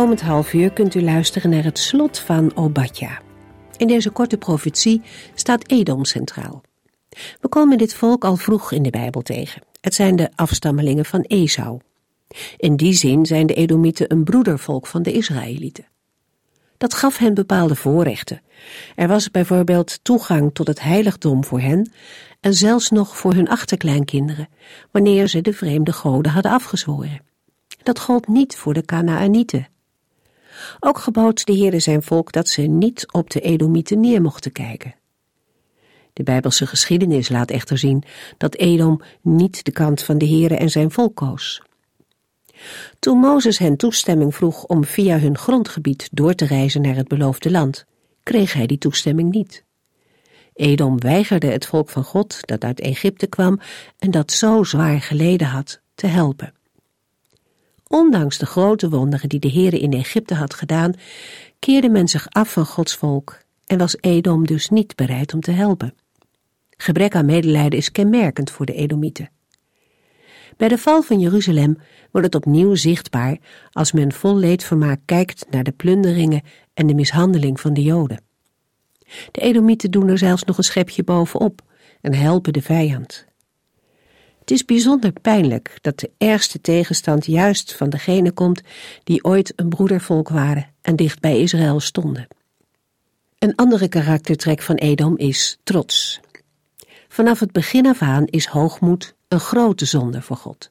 Komend half uur kunt u luisteren naar het slot van Obadja. In deze korte profetie staat Edom centraal. We komen dit volk al vroeg in de Bijbel tegen. Het zijn de afstammelingen van Esau. In die zin zijn de Edomieten een broedervolk van de Israëlieten. Dat gaf hen bepaalde voorrechten. Er was bijvoorbeeld toegang tot het heiligdom voor hen en zelfs nog voor hun achterkleinkinderen, wanneer ze de vreemde goden hadden afgezworen. Dat gold niet voor de Kanaanieten. Ook gebood de Heere zijn volk dat ze niet op de Edomieten neer mochten kijken. De Bijbelse geschiedenis laat echter zien dat Edom niet de kant van de Heere en zijn volk koos. Toen Mozes hen toestemming vroeg om via hun grondgebied door te reizen naar het beloofde land, kreeg hij die toestemming niet. Edom weigerde het volk van God dat uit Egypte kwam en dat zo zwaar geleden had, te helpen. Ondanks de grote wonderen die de Heere in Egypte had gedaan, keerde men zich af van Gods volk en was Edom dus niet bereid om te helpen. Gebrek aan medelijden is kenmerkend voor de Edomieten. Bij de val van Jeruzalem wordt het opnieuw zichtbaar als men vol leedvermaak kijkt naar de plunderingen en de mishandeling van de Joden. De Edomieten doen er zelfs nog een schepje bovenop en helpen de vijand. Het is bijzonder pijnlijk dat de ergste tegenstand juist van degene komt die ooit een broedervolk waren en dicht bij Israël stonden. Een andere karaktertrek van Edom is trots. Vanaf het begin af aan is hoogmoed een grote zonde voor God.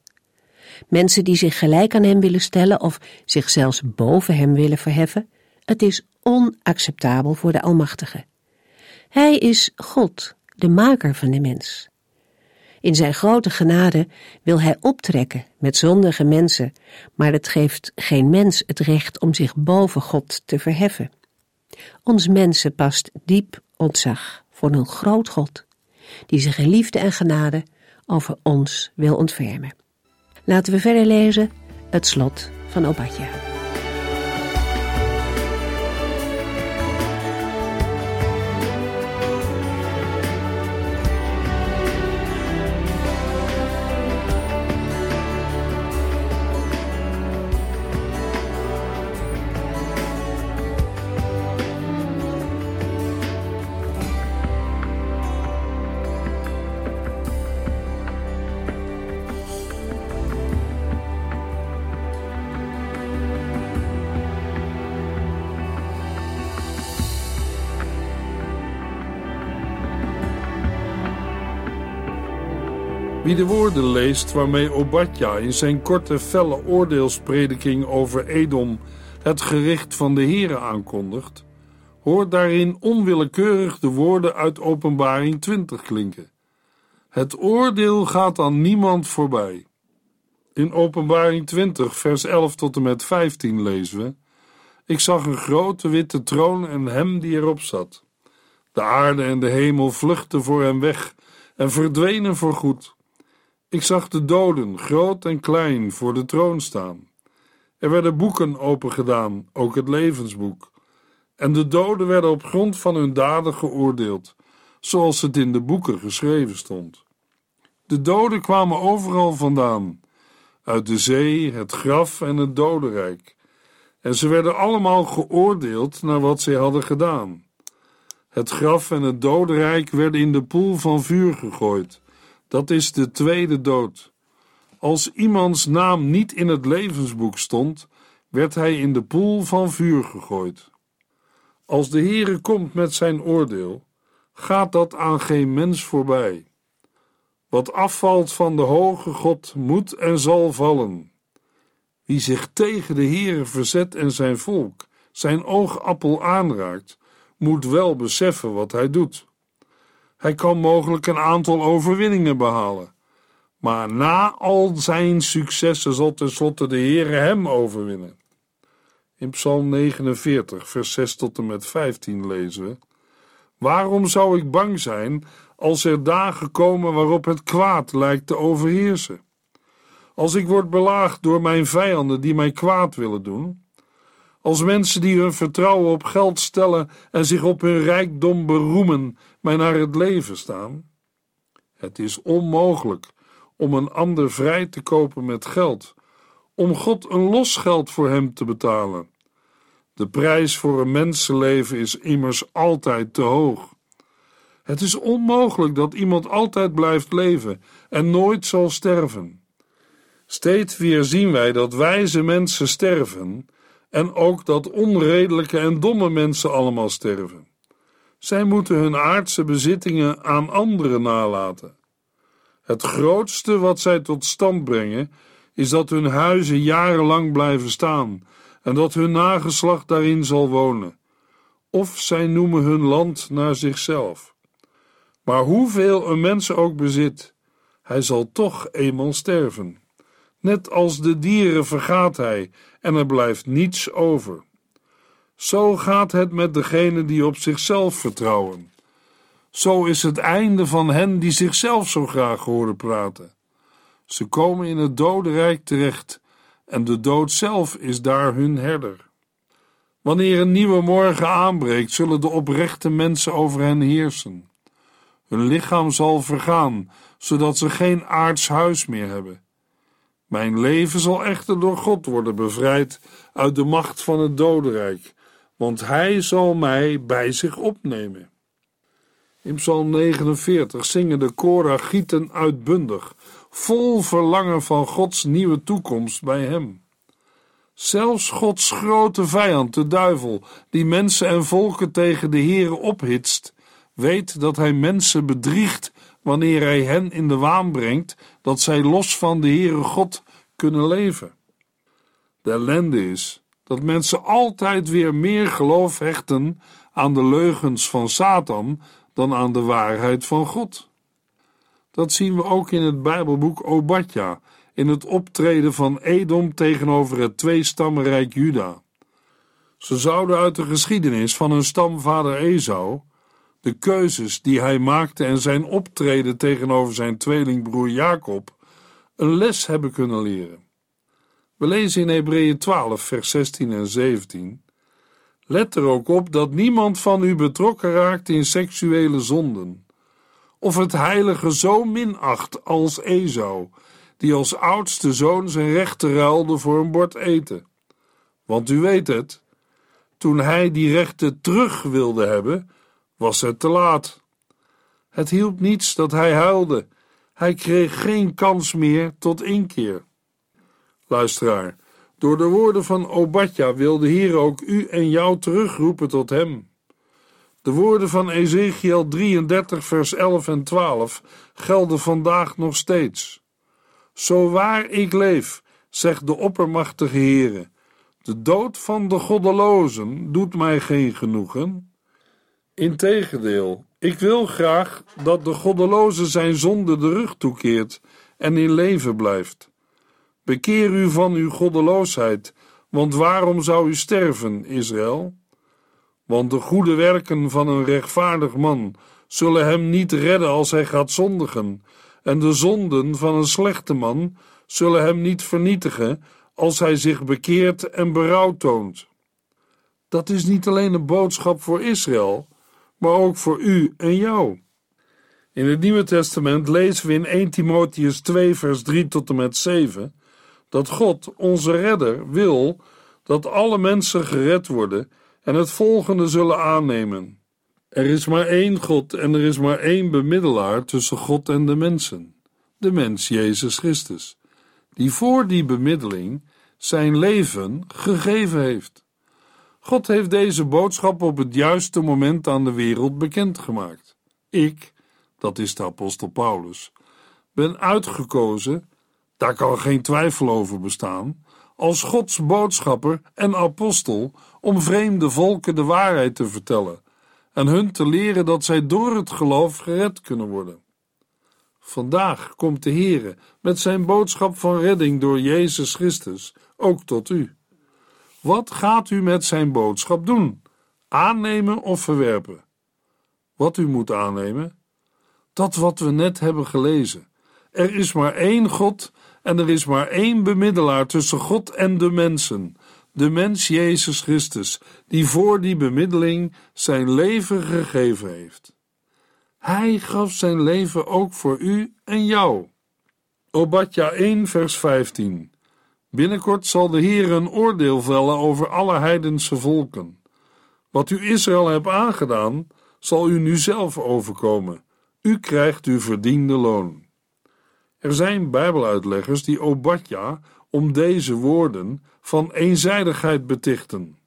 Mensen die zich gelijk aan hem willen stellen of zich zelfs boven hem willen verheffen, het is onacceptabel voor de Almachtige. Hij is God, de maker van de mens. In zijn grote genade wil hij optrekken met zondige mensen, maar het geeft geen mens het recht om zich boven God te verheffen. Ons mensen past diep ontzag voor een groot God, die zich in liefde en genade over ons wil ontfermen. Laten we verder lezen het slot van Obadja. De woorden leest waarmee Obadja in zijn korte felle oordeelsprediking over Edom het gericht van de Here aankondigt, hoort daarin onwillekeurig de woorden uit Openbaring 20 klinken. Het oordeel gaat aan niemand voorbij. In Openbaring 20, vers 11 tot en met 15 lezen we: Ik zag een grote witte troon en hem die erop zat. De aarde en de hemel vluchtten voor hem weg en verdwenen voorgoed. Ik zag de doden, groot en klein, voor de troon staan. Er werden boeken opengedaan, ook het levensboek. En de doden werden op grond van hun daden geoordeeld, zoals het in de boeken geschreven stond. De doden kwamen overal vandaan, uit de zee, het graf en het dodenrijk. En ze werden allemaal geoordeeld naar wat zij hadden gedaan. Het graf en het dodenrijk werden in de poel van vuur gegooid. Dat is de tweede dood. Als iemands naam niet in het levensboek stond, werd hij in de poel van vuur gegooid. Als de Heere komt met zijn oordeel, gaat dat aan geen mens voorbij. Wat afvalt van de hoge God moet en zal vallen. Wie zich tegen de Heere verzet en zijn volk, zijn oogappel aanraakt, moet wel beseffen wat hij doet. Hij kan mogelijk een aantal overwinningen behalen. Maar na al zijn successen zal tenslotte de Heere hem overwinnen. In Psalm 49, vers 6 tot en met 15 lezen we: Waarom zou ik bang zijn als er dagen komen waarop het kwaad lijkt te overheersen? Als ik word belaagd door mijn vijanden die mij kwaad willen doen? Als mensen die hun vertrouwen op geld stellen en zich op hun rijkdom beroemen, mij naar het leven staan? Het is onmogelijk om een ander vrij te kopen met geld, om God een losgeld voor hem te betalen. De prijs voor een mensenleven is immers altijd te hoog. Het is onmogelijk dat iemand altijd blijft leven en nooit zal sterven. Steeds weer zien wij dat wijze mensen sterven en ook dat onredelijke en domme mensen allemaal sterven. Zij moeten hun aardse bezittingen aan anderen nalaten. Het grootste wat zij tot stand brengen is dat hun huizen jarenlang blijven staan en dat hun nageslacht daarin zal wonen. Of zij noemen hun land naar zichzelf. Maar hoeveel een mens ook bezit, hij zal toch eenmaal sterven. Net als de dieren vergaat hij en er blijft niets over. Zo gaat het met degenen die op zichzelf vertrouwen. Zo is het einde van hen die zichzelf zo graag horen praten. Ze komen in het dodenrijk terecht en de dood zelf is daar hun herder. Wanneer een nieuwe morgen aanbreekt, zullen de oprechte mensen over hen heersen. Hun lichaam zal vergaan, zodat ze geen aards huis meer hebben. Mijn leven zal echter door God worden bevrijd uit de macht van het dodenrijk, want Hij zal mij bij zich opnemen. In Psalm 49 zingen de Koragieten uitbundig, vol verlangen van Gods nieuwe toekomst bij Hem. Zelfs Gods grote vijand, de duivel, die mensen en volken tegen de Heere ophitst, weet dat hij mensen bedriegt wanneer hij hen in de waan brengt dat zij los van de Heere God kunnen leven. De ellende is dat mensen altijd weer meer geloof hechten aan de leugens van Satan dan aan de waarheid van God. Dat zien we ook in het Bijbelboek Obadja, in het optreden van Edom tegenover het tweestammenrijk Juda. Ze zouden uit de geschiedenis van hun stamvader Esau, de keuzes die hij maakte en zijn optreden tegenover zijn tweelingbroer Jacob, een les hebben kunnen leren. We lezen in Hebreeën 12, vers 16 en 17. Let er ook op dat niemand van u betrokken raakt in seksuele zonden, of het heilige zo minacht als Esau, die als oudste zoon zijn rechten ruilde voor een bord eten. Want u weet het, toen hij die rechten terug wilde hebben, was het te laat. Het hielp niets dat hij huilde. Hij kreeg geen kans meer tot inkeer. Luisteraar, door de woorden van Obadja wil de Heer ook u en jou terugroepen tot hem. De woorden van Ezekiel 33, vers 11 en 12 gelden vandaag nog steeds. Zo waar ik leef, zegt de oppermachtige Heere, de dood van de goddelozen doet mij geen genoegen. Integendeel, ik wil graag dat de goddeloze zijn zonde de rug toekeert en in leven blijft. Bekeer u van uw goddeloosheid, want waarom zou u sterven, Israël? Want de goede werken van een rechtvaardig man zullen hem niet redden als hij gaat zondigen, en de zonden van een slechte man zullen hem niet vernietigen als hij zich bekeert en berouw toont. Dat is niet alleen een boodschap voor Israël, maar ook voor u en jou. In het Nieuwe Testament lezen we in 1 Timotheus 2, vers 3 tot en met 7 dat God, onze redder, wil dat alle mensen gered worden en het volgende zullen aannemen. Er is maar één God en er is maar één bemiddelaar tussen God en de mensen, de mens Jezus Christus, die voor die bemiddeling zijn leven gegeven heeft. God heeft deze boodschap op het juiste moment aan de wereld bekendgemaakt. Ik, dat is de apostel Paulus, ben uitgekozen daar kan geen twijfel over bestaan, als Gods boodschapper en apostel om vreemde volken de waarheid te vertellen en hun te leren dat zij door het geloof gered kunnen worden. Vandaag komt de Heere met zijn boodschap van redding door Jezus Christus ook tot u. Wat gaat u met zijn boodschap doen? Aannemen of verwerpen? Wat u moet aannemen? Dat wat we net hebben gelezen. Er is maar één God en er is maar één bemiddelaar tussen God en de mensen, de mens Jezus Christus, die voor die bemiddeling zijn leven gegeven heeft. Hij gaf zijn leven ook voor u en jou. Obadja 1, vers 15. Binnenkort zal de Heer een oordeel vellen over alle heidense volken. Wat u Israël hebt aangedaan, zal u nu zelf overkomen. U krijgt uw verdiende loon. Er zijn Bijbeluitleggers die Obadja om deze woorden van eenzijdigheid betichten.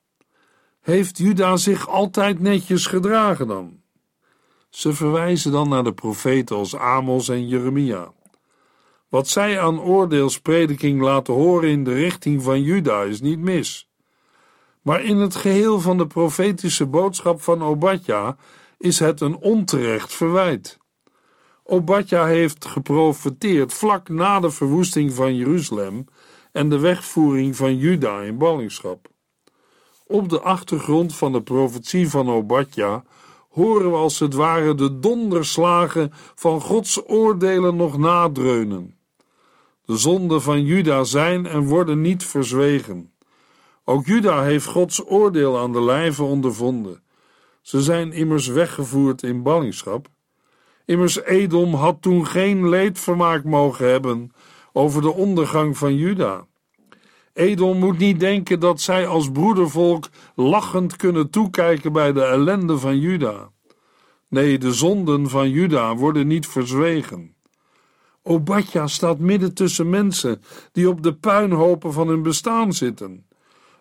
Heeft Juda zich altijd netjes gedragen dan? Ze verwijzen dan naar de profeten als Amos en Jeremia. Wat zij aan oordeelsprediking laten horen in de richting van Juda is niet mis. Maar in het geheel van de profetische boodschap van Obadja is het een onterecht verwijt. Obadja heeft geprofeteerd vlak na de verwoesting van Jeruzalem en de wegvoering van Juda in ballingschap. Op de achtergrond van de profetie van Obadja horen we als het ware de donderslagen van Gods oordelen nog nadreunen. De zonden van Juda zijn en worden niet verzwegen. Ook Juda heeft Gods oordeel aan de lijve ondervonden. Ze zijn immers weggevoerd in ballingschap. Immers Edom had toen geen leedvermaak mogen hebben over de ondergang van Juda. Edom moet niet denken dat zij als broedervolk lachend kunnen toekijken bij de ellende van Juda. Nee, de zonden van Juda worden niet verzwegen. Obadja staat midden tussen mensen die op de puinhopen van hun bestaan zitten,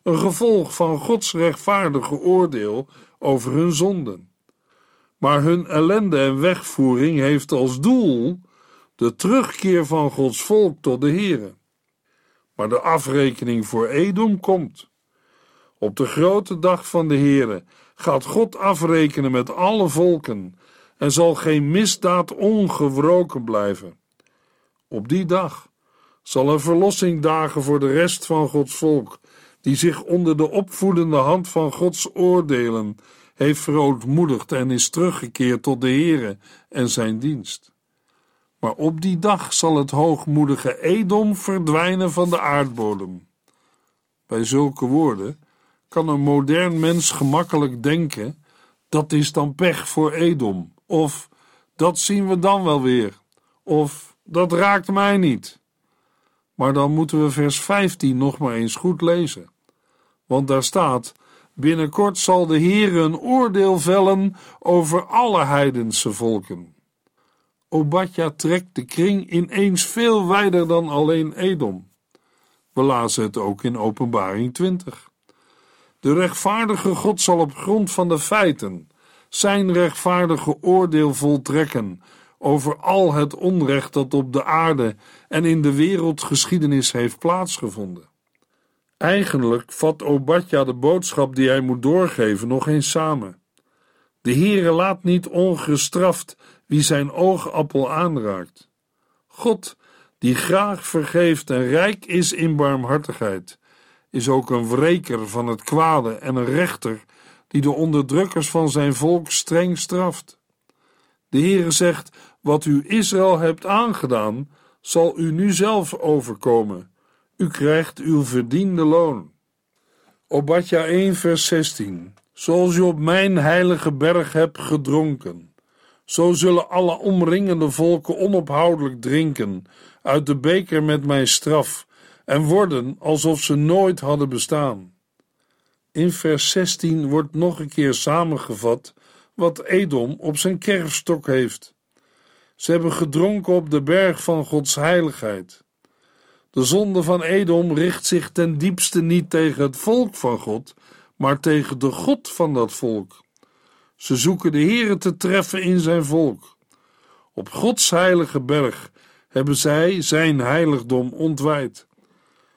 een gevolg van Gods rechtvaardige oordeel over hun zonden. Maar hun ellende en wegvoering heeft als doel de terugkeer van Gods volk tot de Here. Maar de afrekening voor Edom komt. Op de grote dag van de Here gaat God afrekenen met alle volken en zal geen misdaad ongewroken blijven. Op die dag zal er verlossing dagen voor de rest van Gods volk, die zich onder de opvoedende hand van Gods oordelen heeft verootmoedigd en is teruggekeerd tot de Heere en zijn dienst. Maar op die dag zal het hoogmoedige Edom verdwijnen van de aardbodem. Bij zulke woorden kan een modern mens gemakkelijk denken: dat is dan pech voor Edom, of dat zien we dan wel weer, of dat raakt mij niet. Maar dan moeten we vers 15 nog maar eens goed lezen. Want daar staat: Binnenkort zal de Heer een oordeel vellen over alle heidense volken. Obadja trekt de kring ineens veel wijder dan alleen Edom. We lazen het ook in Openbaring 20. De rechtvaardige God zal op grond van de feiten zijn rechtvaardige oordeel voltrekken over al het onrecht dat op de aarde en in de wereldgeschiedenis heeft plaatsgevonden. Eigenlijk vat Obadja de boodschap die hij moet doorgeven nog eens samen. De Heere laat niet ongestraft wie zijn oogappel aanraakt. God, die graag vergeeft en rijk is in barmhartigheid, is ook een wreker van het kwade en een rechter die de onderdrukkers van zijn volk streng straft. De Heere zegt: Wat u Israël hebt aangedaan, zal u nu zelf overkomen. U krijgt uw verdiende loon. Obadja 1, vers 16. Zoals u op mijn heilige berg hebt gedronken, zo zullen alle omringende volken onophoudelijk drinken uit de beker met mijn straf en worden alsof ze nooit hadden bestaan. In vers 16 wordt nog een keer samengevat wat Edom op zijn kerfstok heeft. Ze hebben gedronken op de berg van Gods heiligheid. De zonde van Edom richt zich ten diepste niet tegen het volk van God, maar tegen de God van dat volk. Ze zoeken de Heere te treffen in zijn volk. Op Gods heilige berg hebben zij zijn heiligdom ontwijd.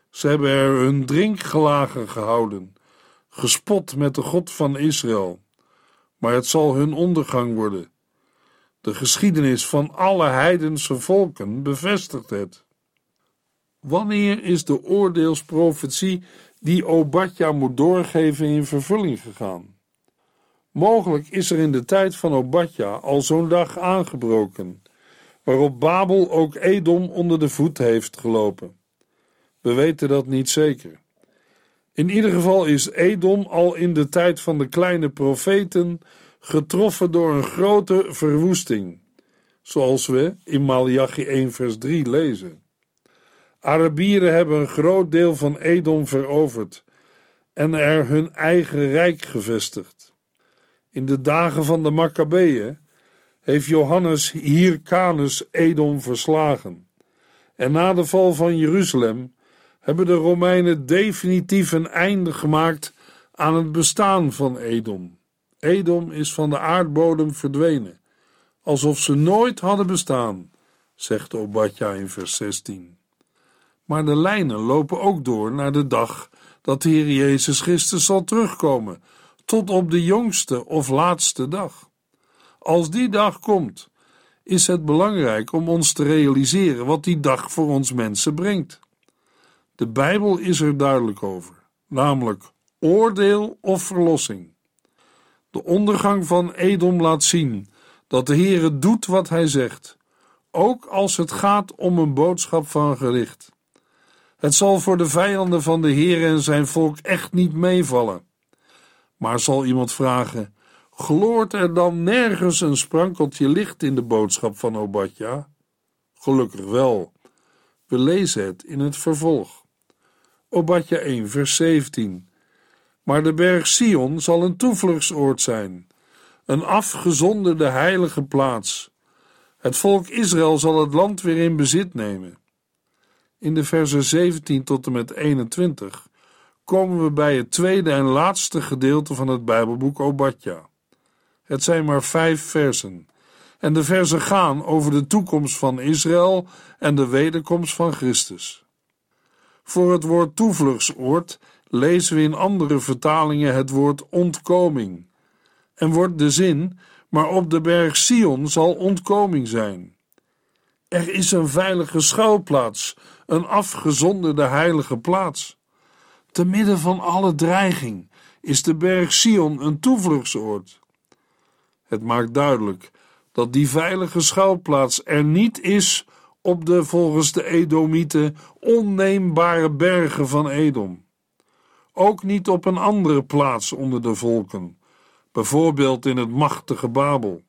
Ze hebben er hun drinkgelagen gehouden, gespot met de God van Israël. Maar het zal hun ondergang worden. De geschiedenis van alle heidense volken bevestigt het. Wanneer is de oordeelsprofetie die Obadja moet doorgeven in vervulling gegaan. Mogelijk is er in de tijd van Obadja al zo'n dag aangebroken, waarop Babel ook Edom onder de voet heeft gelopen. We weten dat niet zeker. In ieder geval is Edom al in de tijd van de kleine profeten getroffen door een grote verwoesting, zoals we in Malachi 1 vers 3 lezen. Arabieren hebben een groot deel van Edom veroverd en er hun eigen rijk gevestigd. In de dagen van de Maccabeeën heeft Johannes Hyrcanus Edom verslagen. En na de val van Jeruzalem hebben de Romeinen definitief een einde gemaakt aan het bestaan van Edom. Edom is van de aardbodem verdwenen, alsof ze nooit hadden bestaan, zegt Obadja in vers 16. Maar de lijnen lopen ook door naar de dag dat de Heer Jezus Christus zal terugkomen, tot op de jongste of laatste dag. Als die dag komt, is het belangrijk om ons te realiseren wat die dag voor ons mensen brengt. De Bijbel is er duidelijk over, namelijk oordeel of verlossing. De ondergang van Edom laat zien dat de Heere doet wat hij zegt, ook als het gaat om een boodschap van gericht. Het zal voor de vijanden van de Heer en zijn volk echt niet meevallen. Maar zal iemand vragen: gloort er dan nergens een sprankeltje licht in de boodschap van Obadja? Gelukkig wel. We lezen het in het vervolg. Obadja 1, vers 17. Maar de berg Sion zal een toevluchtsoord zijn, een afgezonderde heilige plaats. Het volk Israël zal het land weer in bezit nemen. In de versen 17 tot en met 21 komen we bij het tweede en laatste gedeelte van het Bijbelboek Obadja. Het zijn maar vijf versen, en de versen gaan over de toekomst van Israël en de wederkomst van Christus. Voor het woord toevluchtsoord lezen we in andere vertalingen het woord ontkoming. En wordt de zin, maar op de berg Sion zal ontkoming zijn. Er is een veilige schuilplaats, een afgezonderde heilige plaats. Te midden van alle dreiging is de berg Sion een toevluchtsoord. Het maakt duidelijk dat die veilige schuilplaats er niet is op de volgens de Edomieten onneembare bergen van Edom. Ook niet op een andere plaats onder de volken, bijvoorbeeld in het machtige Babel.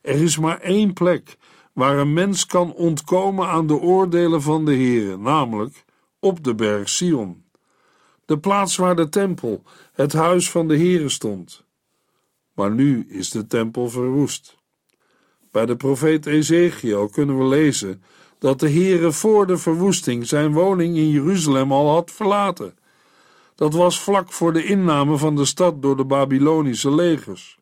Er is maar één plek waar een mens kan ontkomen aan de oordelen van de Heere, namelijk op de berg Sion. De plaats waar de tempel, het huis van de Heere stond. Maar nu is de tempel verwoest. Bij de profeet Ezekiel kunnen we lezen dat de Heere voor de verwoesting zijn woning in Jeruzalem al had verlaten. Dat was vlak voor de inname van de stad door de Babylonische legers.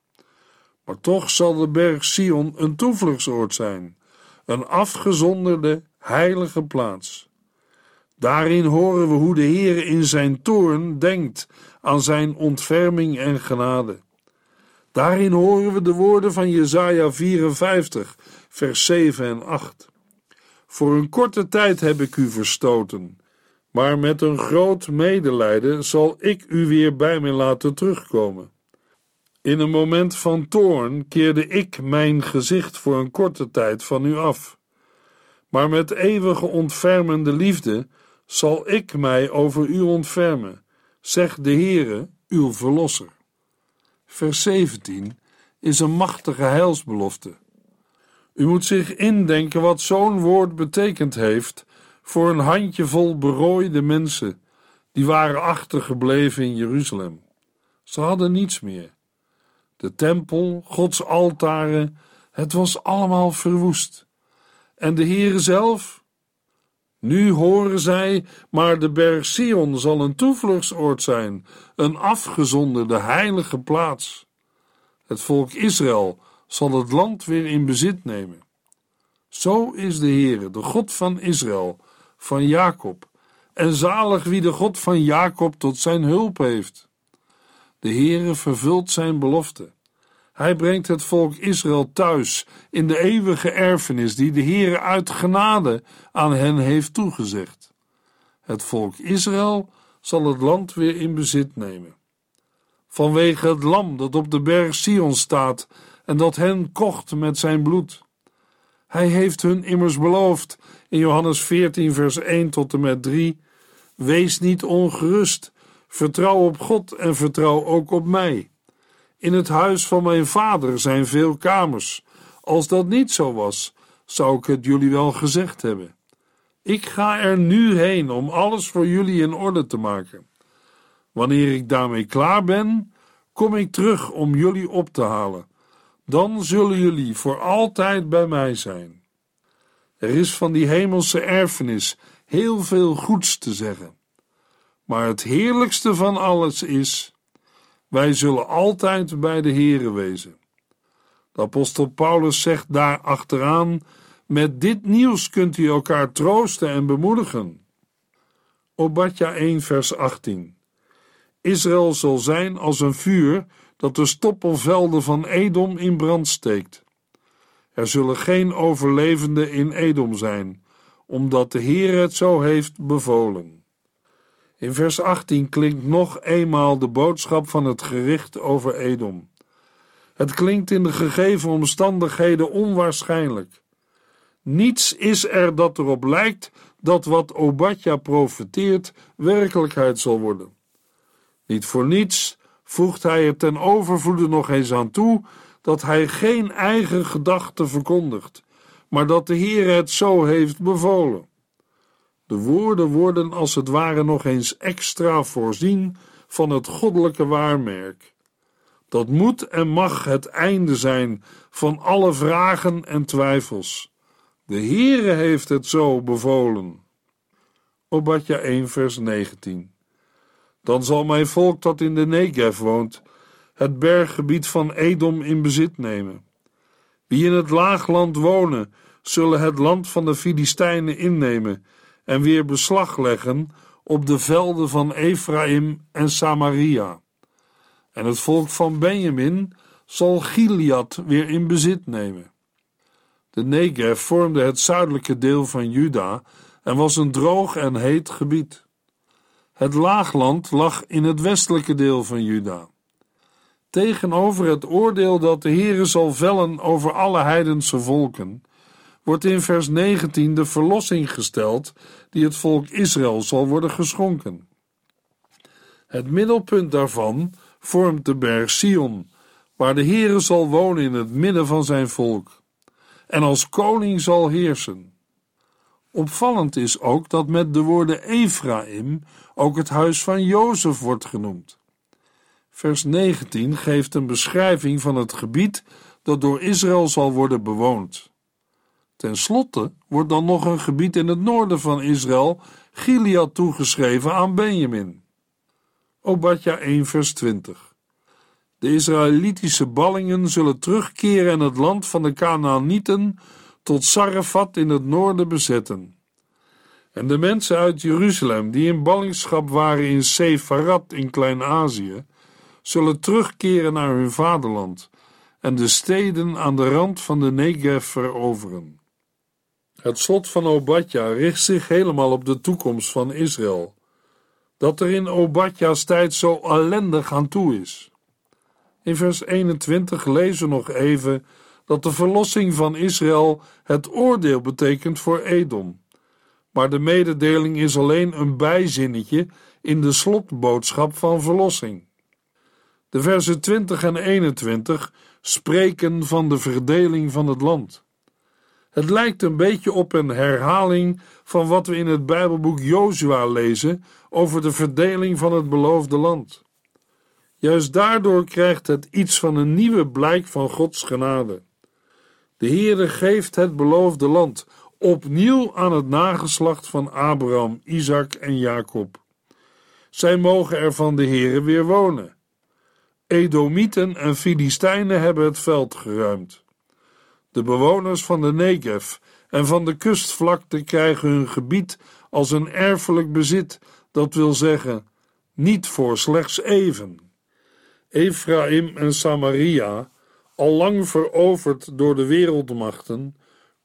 Maar toch zal de berg Sion een toevluchtsoord zijn, een afgezonderde, heilige plaats. Daarin horen we hoe de Heer in zijn toorn denkt aan zijn ontferming en genade. Daarin horen we de woorden van Jesaja 54, vers 7 en 8. Voor een korte tijd heb ik u verstoten, maar met een groot medelijden zal ik u weer bij mij laten terugkomen. In een moment van toorn keerde ik mijn gezicht voor een korte tijd van u af. Maar met eeuwige ontfermende liefde zal ik mij over u ontfermen, zegt de Heere, uw Verlosser. Vers 17 is een machtige heilsbelofte. U moet zich indenken wat zo'n woord betekend heeft voor een handjevol berooide mensen, die waren achtergebleven in Jeruzalem. Ze hadden niets meer. De tempel, Gods altaren, het was allemaal verwoest. En de Heere zelf? Nu horen zij, maar de berg Sion zal een toevluchtsoord zijn, een afgezonderde heilige plaats. Het volk Israël zal het land weer in bezit nemen. Zo is de Heere, de God van Israël, van Jacob, en zalig wie de God van Jacob tot zijn hulp heeft. De Heere vervult zijn belofte. Hij brengt het volk Israël thuis in de eeuwige erfenis die de Heere uit genade aan hen heeft toegezegd. Het volk Israël zal het land weer in bezit nemen. Vanwege het lam dat op de berg Sion staat en dat hen kocht met zijn bloed. Hij heeft hun immers beloofd in Johannes 14, vers 1 tot en met 3: Wees niet ongerust, vertrouw op God en vertrouw ook op mij. In het huis van mijn vader zijn veel kamers. Als dat niet zo was, zou ik het jullie wel gezegd hebben. Ik ga er nu heen om alles voor jullie in orde te maken. Wanneer ik daarmee klaar ben, kom ik terug om jullie op te halen. Dan zullen jullie voor altijd bij mij zijn. Er is van die hemelse erfenis heel veel goeds te zeggen. Maar het heerlijkste van alles is: wij zullen altijd bij de Here wezen. De apostel Paulus zegt daar achteraan: met dit nieuws kunt u elkaar troosten en bemoedigen. Obadja 1, vers 18. Israël zal zijn als een vuur dat de stoppelvelden van Edom in brand steekt. Er zullen geen overlevenden in Edom zijn, omdat de Heer het zo heeft bevolen. In vers 18 klinkt nog eenmaal de boodschap van het gericht over Edom. Het klinkt in de gegeven omstandigheden onwaarschijnlijk. Niets is er dat erop lijkt dat wat Obadja profeteert werkelijkheid zal worden. Niet voor niets voegt hij er ten overvloede nog eens aan toe dat hij geen eigen gedachten verkondigt, maar dat de Heer het zo heeft bevolen. De woorden worden als het ware nog eens extra voorzien van het goddelijke waarmerk. Dat moet en mag het einde zijn van alle vragen en twijfels. De Heere heeft het zo bevolen. Obadja 1 vers 19 Dan zal mijn volk dat in de Negev woont, het berggebied van Edom in bezit nemen. Wie in het laagland wonen, zullen het land van de Filistijnen innemen en weer beslag leggen op de velden van Ephraim en Samaria. En het volk van Benjamin zal Gilead weer in bezit nemen. De Negev vormde het zuidelijke deel van Juda en was een droog en heet gebied. Het laagland lag in het westelijke deel van Juda. Tegenover het oordeel dat de Heere zal vellen over alle heidense volken, wordt in vers 19 de verlossing gesteld die het volk Israël zal worden geschonken. Het middelpunt daarvan vormt de berg Sion, waar de Heere zal wonen in het midden van zijn volk en als koning zal heersen. Opvallend is ook dat met de woorden Ephraim ook het huis van Jozef wordt genoemd. Vers 19 geeft een beschrijving van het gebied dat door Israël zal worden bewoond. Ten slotte wordt dan nog een gebied in het noorden van Israël, Gilead, toegeschreven aan Benjamin. Obadja 1 vers 20 De Israëlitische ballingen zullen terugkeren en het land van de Canaanieten tot Sarefat in het noorden bezetten. En de mensen uit Jeruzalem die in ballingschap waren in Sefarat in Klein-Azië, zullen terugkeren naar hun vaderland en de steden aan de rand van de Negev veroveren. Het slot van Obadja richt zich helemaal op de toekomst van Israël, dat er in Obadja's tijd zo ellendig aan toe is. In vers 21 lezen we nog even dat de verlossing van Israël het oordeel betekent voor Edom. Maar de mededeling is alleen een bijzinnetje in de slotboodschap van verlossing. De versen 20 en 21 spreken van de verdeling van het land. Het lijkt een beetje op een herhaling van wat we in het Bijbelboek Jozua lezen over de verdeling van het beloofde land. Juist daardoor krijgt het iets van een nieuwe blijk van Gods genade. De Heere geeft het beloofde land opnieuw aan het nageslacht van Abraham, Isaac en Jacob. Zij mogen er van de Heere weer wonen. Edomieten en Filistijnen hebben het veld geruimd. De bewoners van de Negev en van de kustvlakte krijgen hun gebied als een erfelijk bezit, dat wil zeggen, niet voor slechts even. Ephraim en Samaria, al lang veroverd door de wereldmachten,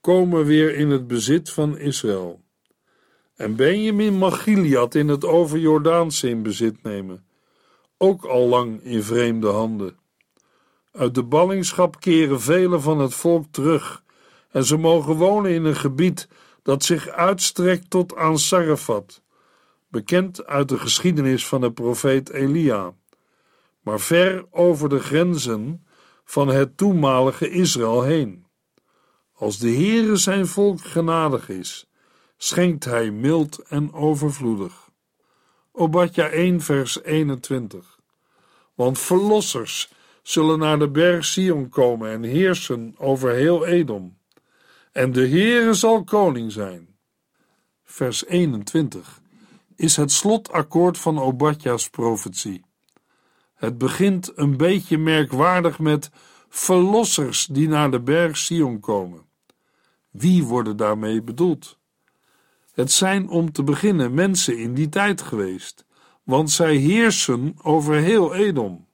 komen weer in het bezit van Israël. En Benjamin mag Gilead in het overjordaanse in bezit nemen, ook al lang in vreemde handen. Uit de ballingschap keren velen van het volk terug en ze mogen wonen in een gebied dat zich uitstrekt tot aan Sarafat, bekend uit de geschiedenis van de profeet Elia, maar ver over de grenzen van het toenmalige Israël heen. Als de Heere zijn volk genadig is, schenkt hij mild en overvloedig. Obadja 1 vers 21 Want verlossers zullen naar de berg Sion komen en heersen over heel Edom. En de Heere zal koning zijn. Vers 21 is het slotakkoord van Obadja's profetie. Het begint een beetje merkwaardig met verlossers die naar de berg Sion komen. Wie worden daarmee bedoeld? Het zijn om te beginnen mensen in die tijd geweest, want zij heersen over heel Edom.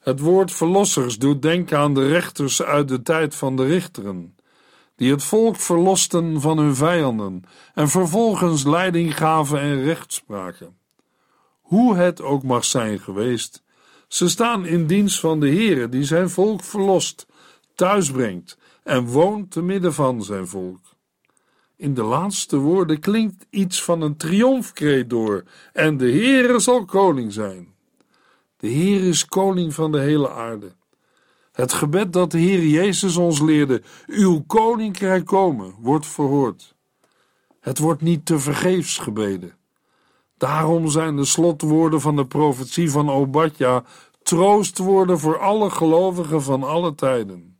Het woord verlossers doet denken aan de rechters uit de tijd van de richteren, die het volk verlosten van hun vijanden en vervolgens leiding gaven en rechtspraken. Hoe het ook mag zijn geweest, ze staan in dienst van de Heere die zijn volk verlost, thuisbrengt en woont te midden van zijn volk. In de laatste woorden klinkt iets van een triomfkreet door en de Heere zal koning zijn. De Heer is koning van de hele aarde. Het gebed dat de Heer Jezus ons leerde, uw koninkrijk komen, wordt verhoord. Het wordt niet te vergeefs gebeden. Daarom zijn de slotwoorden van de profetie van Obadja troostwoorden voor alle gelovigen van alle tijden.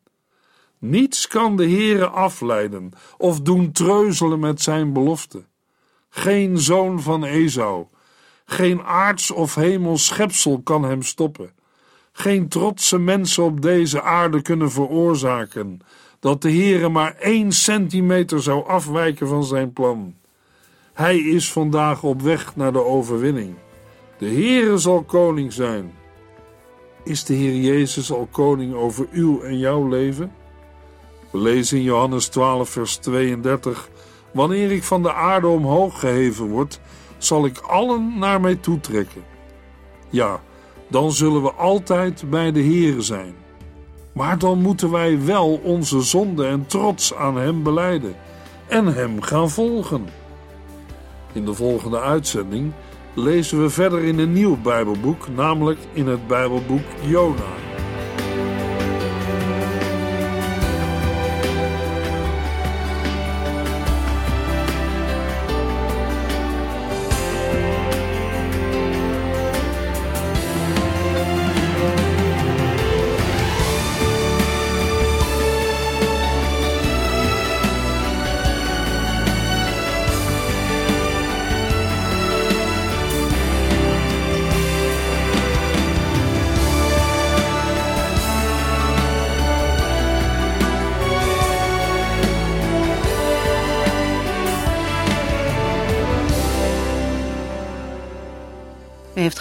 Niets kan de Heere afleiden of doen treuzelen met zijn belofte. Geen zoon van Esau, geen aards of hemels schepsel kan hem stoppen. Geen trotse mensen op deze aarde kunnen veroorzaken dat de Heere maar één centimeter zou afwijken van zijn plan. Hij is vandaag op weg naar de overwinning. De Heere zal koning zijn. Is de Heer Jezus al koning over uw en jouw leven? We lezen in Johannes 12, vers 32: Wanneer ik van de aarde omhoog geheven word, zal ik allen naar mij toetrekken. Ja, dan zullen we altijd bij de Heere zijn. Maar dan moeten wij wel onze zonde en trots aan Hem beleiden en Hem gaan volgen. In de volgende uitzending lezen we verder in een nieuw Bijbelboek, namelijk in het Bijbelboek Jona.